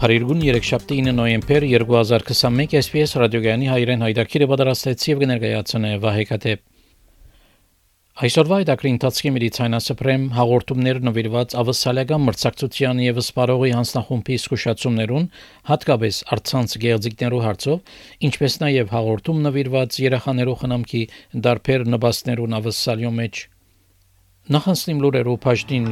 Փարիգուն 3-7 9 նոյեմբեր 2021 SPS ռադիոգյանի հայրեն հայտակիրը պատրաստեց եւ կներկայացնե Վահե Կատեփ Այսօրվա այդակրի ընթացքի մեդիցինասպրեմ հաղորդումներ նվիրված ավսալական մրցակցության եւ սպարողի հանձնախումբի զսկուշացումներուն, հատկապես արցանց գեղձիկներու հարցով, ինչպես նաեւ հաղորդում նվիրված երեխաներու խնամքի դարբեր նպաստներուն ավսալյո մեջ։ Նախանցնիմ լուրերով բաժնին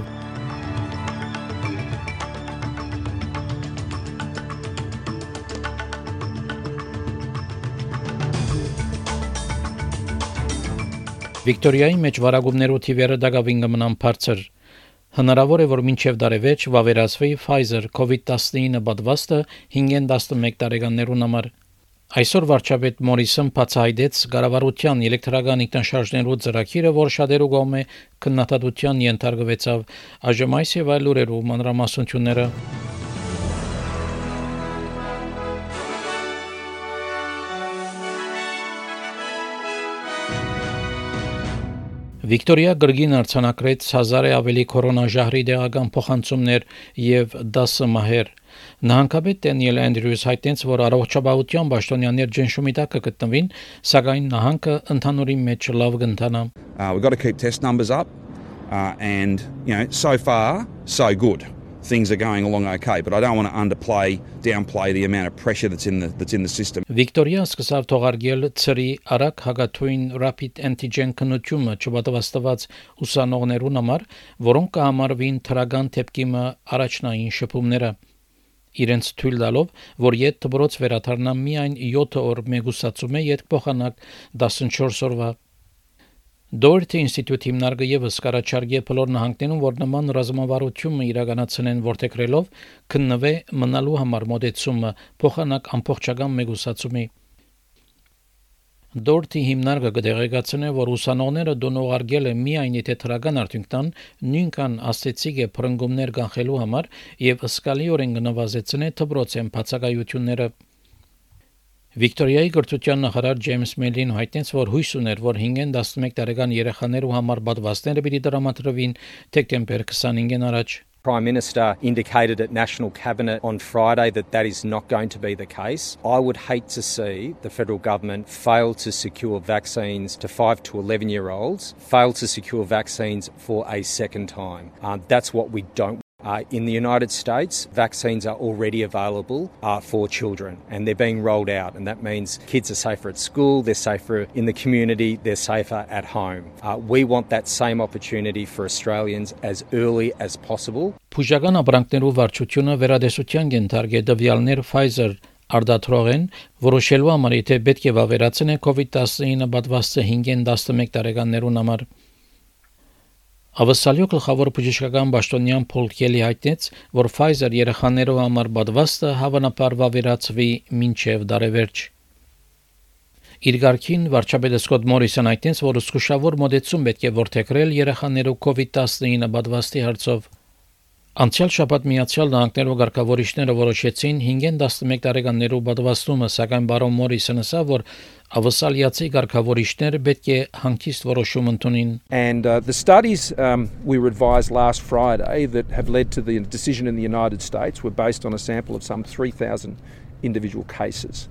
Վիկտորիայի մեջ վարագումներու թիվերը դակավին կմնան բարձր։ Հնարավոր է, որ մինչև դարևեջ վավերացվի Pfizer COVID-19 պատվաստը 5-ին 11 տարեկաններուն համար։ Այսօր վարչապետ Մորիսոն բացահայտեց կառավարության էլեկտրական ինքնաշարժներու ծրագիրը, որ շատերու կողմէ քննադատության ենթարկվեցավ։ Այժմ այս եւ այլ լուրերու մանրամասնությունները Վիկտորիա գրգին արցանակրեց 1000-ը ավելի կորոնաժահրի դեղական փոխանցումներ եւ 10 մահեր։ Նահանգապետ Դենիել Անդրյուս հայտնեց, որ առողջապահության պաշտոնյաներ ջնշումի տակ կգտնվին, սակայն նահանգը ընդհանուրի մեջ լավ կընթանա։ Uh, we've got to keep test numbers up, uh, and you know, so far so good. Things are going along okay, but I don't want to underplay, downplay the amount of pressure that's in the that's in the system. Վիկտորիա սկսավ թողարկել ծրի արագ հագաթույն rapid antigen քննությունը չպատվաստված ուսանողներուն համար, որոնք կհամարվին թրագան թեփկիմը առաջնային շփումները իրենց թույլ տալով, որ յետ դբրոց վերաթարնա միայն 7 օր մեգուսացում է յետ փոխանակ 14 օրվա Դորթի ինստիտուտի հիմնարկը եւս կարաչարգե բոլոր նահանգներում, որ նման ռազմավարությունը իրականացնեն որթեքրելով քննվե մնալու համար մոդեցումը փոխանակ ամբողջական մեգուսացումի Դորթի հիմնարկը կդեղեկացնե, որ ուսանողները դոնողարգել են միայն եթե թրական արդյունքտան նույնքան աստեցիկ է փրկումներ կանխելու համար եւ ըսկալիորեն կնվազեցնե դբրոցեն բացակայությունները Վիկտորիայի գրթության նախարար Ջեյմս Մելին հայտնեց, որ հույս ուներ, որ 5-ին 11 տարեկան երեխաներու համար պատվաստները պիտի դրամատրվին դեկտեմբեր 25-ին առաջ։ Prime Minister indicated at National Cabinet on Friday that that is not going to be the case. I would hate to see the federal government fail to secure vaccines to 5 to 11 year olds, fail to secure vaccines for a second time. Um, that's what we don't Uh, in the United States, vaccines are already available uh, for children and they're being rolled out. And that means kids are safer at school, they're safer in the community, they're safer at home. Uh, we want that same opportunity for Australians as early as possible. Փուժական ապրանքներու վարչությունը վերադեսության կենթարգե դվյալներ Pfizer արդատրողեն որոշելու համար եթե պետք է վավերացնե COVID-19 պատվաստը 5-ին 11 տարեկաններուն համար Ավասալյո գլխավոր բժշկական պաշտոնյան Փոլ Քելի հայտնեց, որ Pfizer երեխաներով համար պատվաստը հավանաբար վավերացվի մինչև դարևերջ։ Իր ղարքին վարչապետ Սկոտ Մորիսոն հայտնեց, որ զսկուշավոր մոդեցում պետք է որթեքրել երեխաներով COVID-19 պատվաստի հարցով։ Անցյալ շաբաթ Միացյալ Նահանգներու ղեկավարիչները որոշեցին 5-ին 11 տարեկաններու պատվաստումը, սակայն բարոն Մորիսոնը ասա, որ ավսալիացի ղեկավարիչները պետք է հանգիստ որոշում ընդունին։ And uh, the studies um, we were advised last Friday that have led to the decision in the United States were based on a sample of some 3000 individual cases.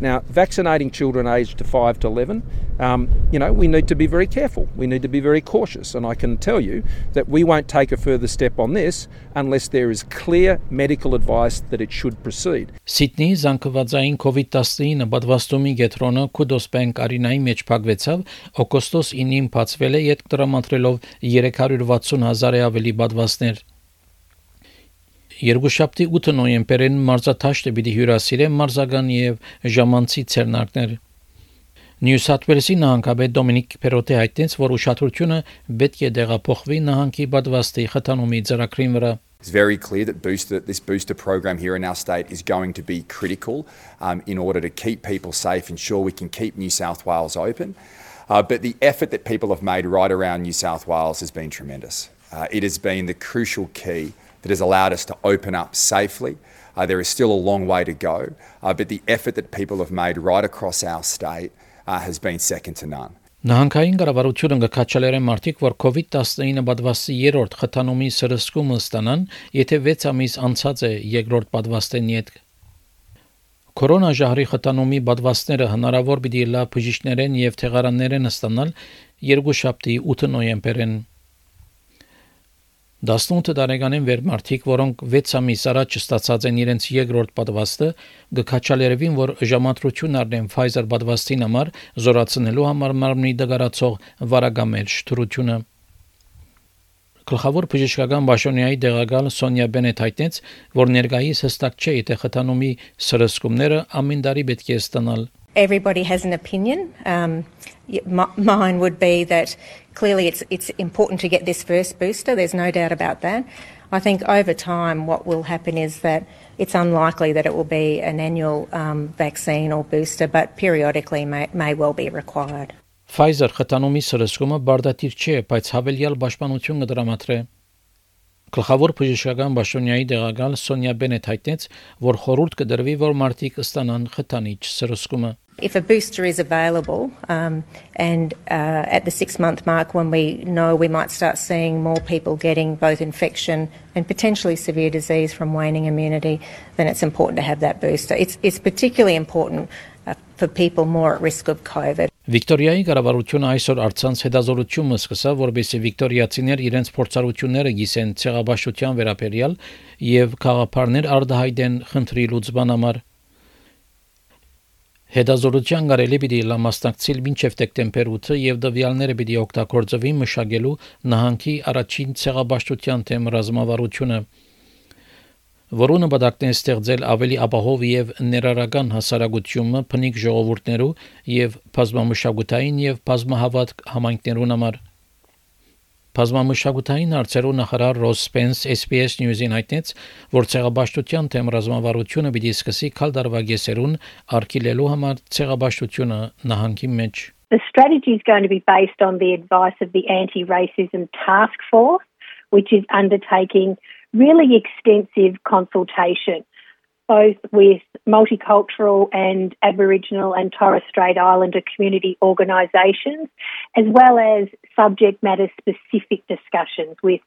Now, vaccinating children aged to 5 to 11, um, you know, we need to be very careful. We need to be very cautious. And I can tell you that we won't take a further step on this unless there is clear medical advice that it should proceed. Սիդնեի զանգվածային COVID-19 պատվաստումի գետրոնը Kudos Bank արինայի մեջ փակվեցավ, օգոստոս 9-ին բացվել է յետ տրամադրելով 360 հազարի ավելի պատվաստներ։ Երկուշաբթի 8 նոյեմբերին մարզաթաշտը պիտի հյուրասիրե մարզական եւ ժամանցի ցերնակներ։ Նյու Սաթ Ուելսի նահանգապետ Դոմինիկ Պերոտե հայտնեց, որ ուշադրությունը պետք է դեղափոխվի նահանգի բադվաստի խթանումի ծրագրին վրա։ It's very clear that booster, this booster program here in our state is going to be critical um, in order to keep people safe, ensure we can keep New South Wales open. Uh, but the effort that people have made right around New South Wales has been tremendous. Uh, it has been the crucial key that has allowed us to open up safely. Uh, there is still a long way to go, uh, but the effort that people have made right across our state uh, has been second to none. Նահանգային կառավարությունը կքաչալերեն մարդիկ, որ COVID-19 պատվաստի երրորդ խթանումի սրսկումը ստանան, եթե 6 ամիս անցած է երկրորդ պատվաստեն յետ։ Կորոնա ժահրի խթանումի պատվաստները հնարավոր պիտի լավ բժիշկներեն եւ թեղարաններեն ստանալ երկու շաբթի 8 նոյեմբերին 18 տարեկանին վեր մարդիկ, որոնք 6 ամիս առաջ ստացած են իրենց երկրորդ պատվաստը, գկաչալերևին, որ ժամանտրություն առնեն Pfizer պատվաստին համար, զորացնելու համար մարմնի դգարացող վարագամեր շտրությունը։ Գլխավոր բժշկական բաժնյայի դեղակալ Սոնյա Բենետ հայտնեց, որ ներկայիս հստակ չէ, թե խթանումի սրսկումները ամեն տարի պետք է ստանալ everybody has an opinion. Um, mine would be that clearly it's, it's important to get this first booster, there's no doubt about that. I think over time, what will happen is that it's unlikely that it will be an annual um, vaccine or booster, but periodically may, may well be required. Pfizer խտանումի սրսկումը բարդատիր չէ, բայց հավելյալ պաշտպանություն կդրամատրե։ Գլխավոր բժշկական բաժնյայի դեղակալ Սոնյա Բենետ հայտնեց, որ խորհուրդ կդրվի, որ մարդիկ ստանան խթանիչ սրսկումը։ If a booster is available, um, and uh, at the six month mark, when we know we might start seeing more people getting both infection and potentially severe disease from waning immunity, then it's important to have that booster. It's, it's particularly important uh, for people more at risk of COVID. Վիկտորիայի կառավարությունը այսօր արցանց հետազորությունը սկսավ, որբեսի վիկտորիացիներ իրենց փորձառությունները գիսեն ցեղաբաշխության վերաբերյալ եւ խաղապարներ արդահայտեն խնդրի լուծման համար։ Հետազորության կարելի պիտի լամաստակցիլ մինչև դեկտեմբեր 8-ը եւ դվյալները պիտի օգտագործվի մշակելու նահանգի առաջին ցեղաբաշխության թեմ ռազմավարությունը նպատակն է ստեղծել ավելի ապահով եւ ներառական հասարակությունը փնիկ ժողովուրդներու եւ բազմամշակութային եւ բազմահավատ համայնքներուն համար Բազմամշակութային հարցերու նախարար Ռոս Սպենս SPS News-ին հայտնեց, որ ցեղաբաշխության թեմ ռազմավարությունը պիտի սկսի քալ դարվագեսերուն արկիլելու համար ցեղաբաշխությունը նահանգի մեջ The strategy is going to be based on the advice of the Anti-Racism Task Force, which is undertaking really extensive consultation, both with multicultural and Aboriginal and Torres Strait Islander community organisations, as well as subject matter specific discussions with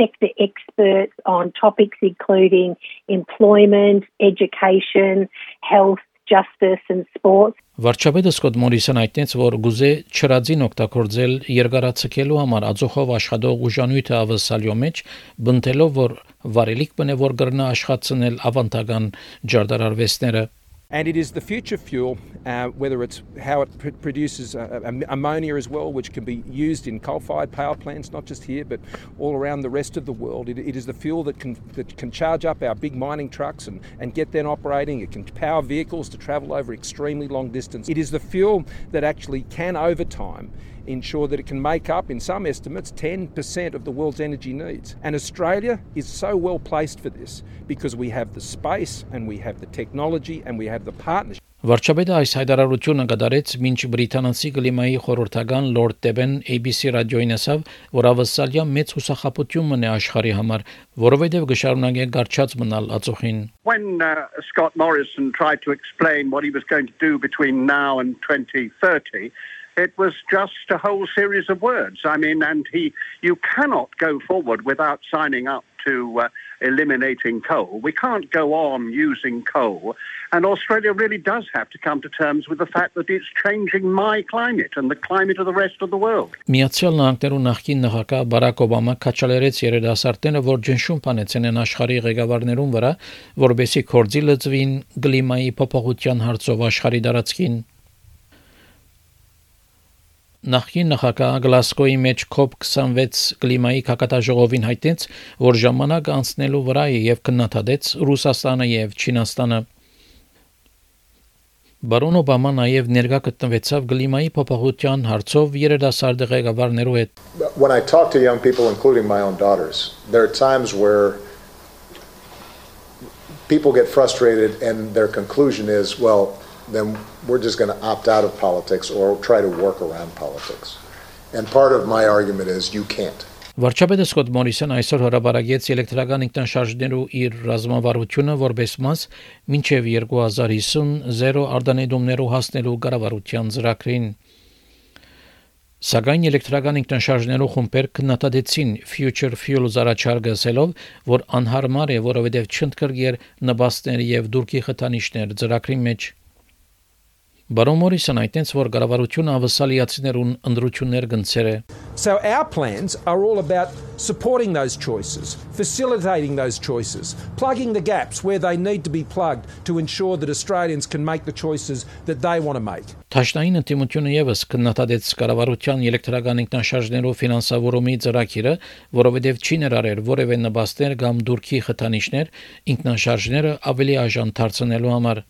sector experts on topics including employment, education, health, justice and sports. Վարչապետը Սկոտ Մորիսոն հայտնեց, որ գուզե չրածին օգտագործել երկարացկելու համար ածոխով աշխատող ուժանույթը ավսալյո մեջ, բնտելով որ վարելիք բնե որ գրնա աշխատցնել ավանդական ջարդարարվեստները And it is the future fuel, uh, whether it's how it pr- produces uh, ammonia as well, which can be used in coal fired power plants, not just here, but all around the rest of the world. it, it is the fuel that can, that can charge up our big mining trucks and, and get them operating. It can power vehicles to travel over extremely long distance. It is the fuel that actually can, over time, ensure that it can make up, in some estimates, 10% of the world's energy needs. And Australia is so well placed for this because we have the space and we have the technology and we have the partnership. Վարչապետը այս հայտարարությունը կդարեց մինչ բրիտանացի կլիմայի խորհրդական Լորդ Տեբեն ABC ռադիոին ասավ, որ ավսալիա մեծ հուսախապություն մնե աշխարհի համար, որովհետև գշարունակե գարչած մնալ ածուխին։ When uh, Scott Morrison tried to explain what he was going to do between now and 2030 it was just a whole series of words. I mean, and he, you cannot go forward without signing up to uh, eliminating coal. We can't go on using coal. And Australia really does have to come to terms with the fact that it's changing my climate and the climate of the rest of the world. Միացյալ Նահանգներու նախկին նախագահ Բարակ Օբամա քաչալերեց երիտասարդները, որ ջնշում բանեցեն են աշխարհի ղեկավարներուն վրա, որբեսի կորձի լծվին կլիմայի փոփոխության հարցով աշխարհի դարածքին Նախին նախագահ Գլասկոյի մեջ COP26 կլիմայի կակատաժողովին հայտնեց, որ ժամանակ անցնելու վրա է եւ քննադատեց Ռուսաստանը եւ Չինաստանը։ Բարոն Օբաման նաև ներկա գտնվեցավ գլիմայի փոփոխության հարցով երիտասարդ ղեկավարներու հետ։ When I talk to young people including my own daughters, there are times where people get frustrated and their conclusion is, well, then we're just going to opt out of politics or try to work around politics. And part of my argument is you can't. Վարչապետը Սկոտ Մորիսոն այսօր հրաբարագեց էլեկտրական ինքնաշարժներու իր ռազմավարությունը որպես մաս մինչև 2050 զերո արդանեդումներով հասնելու կառավարության ծրագրին։ Սակայն էլեկտրական ինքնաշարժներու խումբեր քննադատեցին Future Fuel զարաչարգը ասելով, որ անհարմար է, որովհետև չընդգրկեր նպաստներ եւ դուրքի խթանիչներ ծրագրի մեջ։ Բարոն Մորիսոն այդտենց որ կառավարությունը ավսալիացիներուն ընդրություններ գնցեր է So our plans are all about supporting those choices, facilitating those choices, plugging the gaps where they need to be plugged to ensure that Australians can make the choices that they want to make. Թաշնային ինտիմությունը եւս կնատադեց կառավարության էլեկտրական ինքնաշարժներով ֆինանսավորումի ծրագիրը, որովհետեւ չի ներառել որևէ նպաստներ կամ դուրքի խթանիչներ ինքնաշարժները ավելի աժան դարձնելու համար։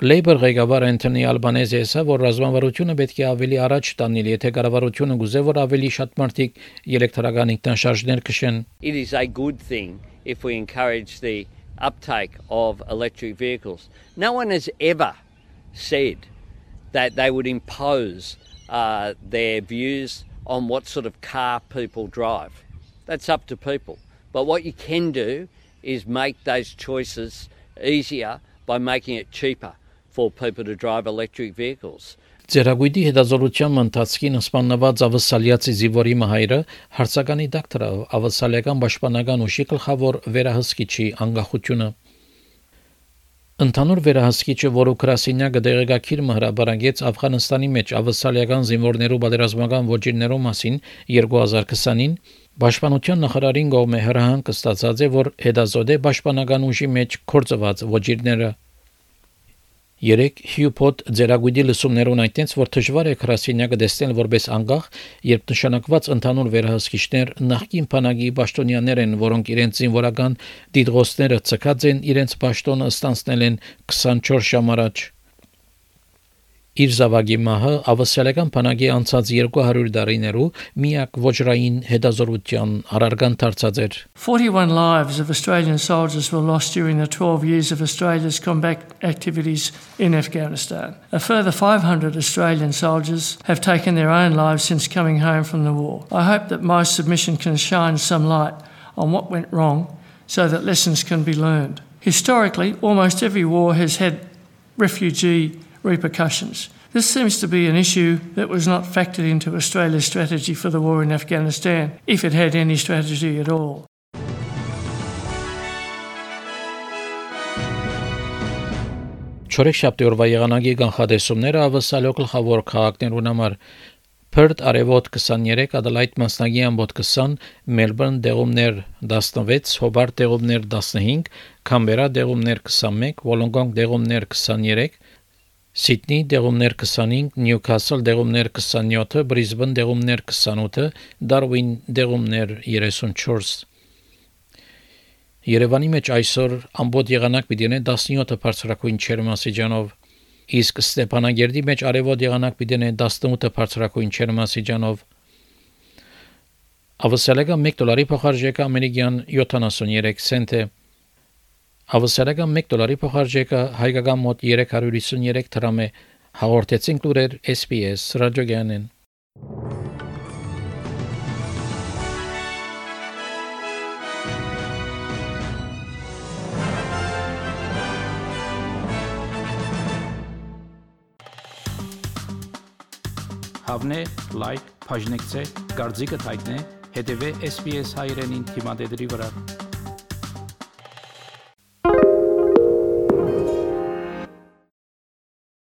Labour ղեկավար Անթոնի Ալբանեզը ասա, որ ռազմավարությունը պետք է ավելի առաջ տանել, եթե կառավարությունը գուզե որ ավելի շատ մարդիկ էլեկտրական ինքնաշարժներ քշեն։ It is a good thing if we encourage the uptake of electric vehicles. No one has ever said that they would impose uh, their views on what sort of car people drive. That's up to people. But what you can do is make those choices easier by making it cheaper for people to drive electric vehicles. Ձերագույտի հետազորության ընթացքին սպանված ավասալիացի Զիվորի Մհայրը հարցականի դակտորը ավասալիական պաշտպանական ուժի գլխավոր վերահսկիչի անկախությունը Ընդհանուր վերահսկիչը, որ Ուկրաինայը դեղեկակիր հրաբարանգեց Աֆղանստանի մեջ ավասալիական զինվորներու պատերազմական ոչիններու մասին 2020-ին, Պաշտպանության նախարարին գոմե հրահանգ կստացած է, որ հետազոտե պաշտպանական ուժի մեջ կորցված ոչիրները Երեք Հյուփոտ ձերագույդի լսումներուն այնտենց որ դժվար է քրասինյակը դեսնել որպես անգախ, երբ նշանակված ընդհանուր վերահսկիչներ նախկին բանակի պաշտոնյաներ են, որոնք իրենց զինվորական դիդղոսները ցկած են, իրենց պաշտոնը ստանցնել են 24 ժամ առաջ։ Իր զավակի մահը ավասալական բանակի անցած 200 տարիներու միակ ոչրային հետազորության առարգան դարձած էր 41 lives of Australian soldiers were lost during the 12 years of Australia's combat activities in Afghanistan. A further 500 Australian soldiers have taken their own lives since coming home from the war. I hope that my submission can shine some light on what went wrong so that lessons can be learned. Historically, almost every war has had refugee repercussions. This seems to be an issue that was not factored into Australia's strategy for the war in Afghanistan, if it had any strategy at all. Չորեքշաբթի օրվա եղանակի կանխատեսումները ավսալյո գլխավոր քաղաքներուն համար Perth արևոտ 23, Adelaide մասնագի ամբոտ 20, Melbourne դեղումներ 16, Hobart դեղումներ 15, Canberra դեղումներ 21, Wollongong դեղումներ 23, Սիդնի դեղումներ 25, Նյուքասլ դեղումներ 27, Բրիզբեն դեղումներ 28, Դարվին դեղումներ 34։ Երևանի մեջ այսօր ամբողջ եղանակ պիտի ունենա 17 բարձրակույն չերմասիջանով, իսկ Ստեփանագերդի մեջ արևոտ եղանակ պիտի ունենա 18 բարձրակույն չերմասիջանով։ Ավսալեգա 1 դոլարի փոխարժեքը ամերիկյան 73 سنت է։ Հավասարական 1 դոլարի փոխարժեքը հայկական մոտ 353 դրամ է։ Հաղորդեցին լուրեր SPS ռադիոգյանեն։ Հավնե լայք, բաժնեկցե, դարձիկը թայտնե, հետեւե SPS հայրենին թիմադեդի վրա։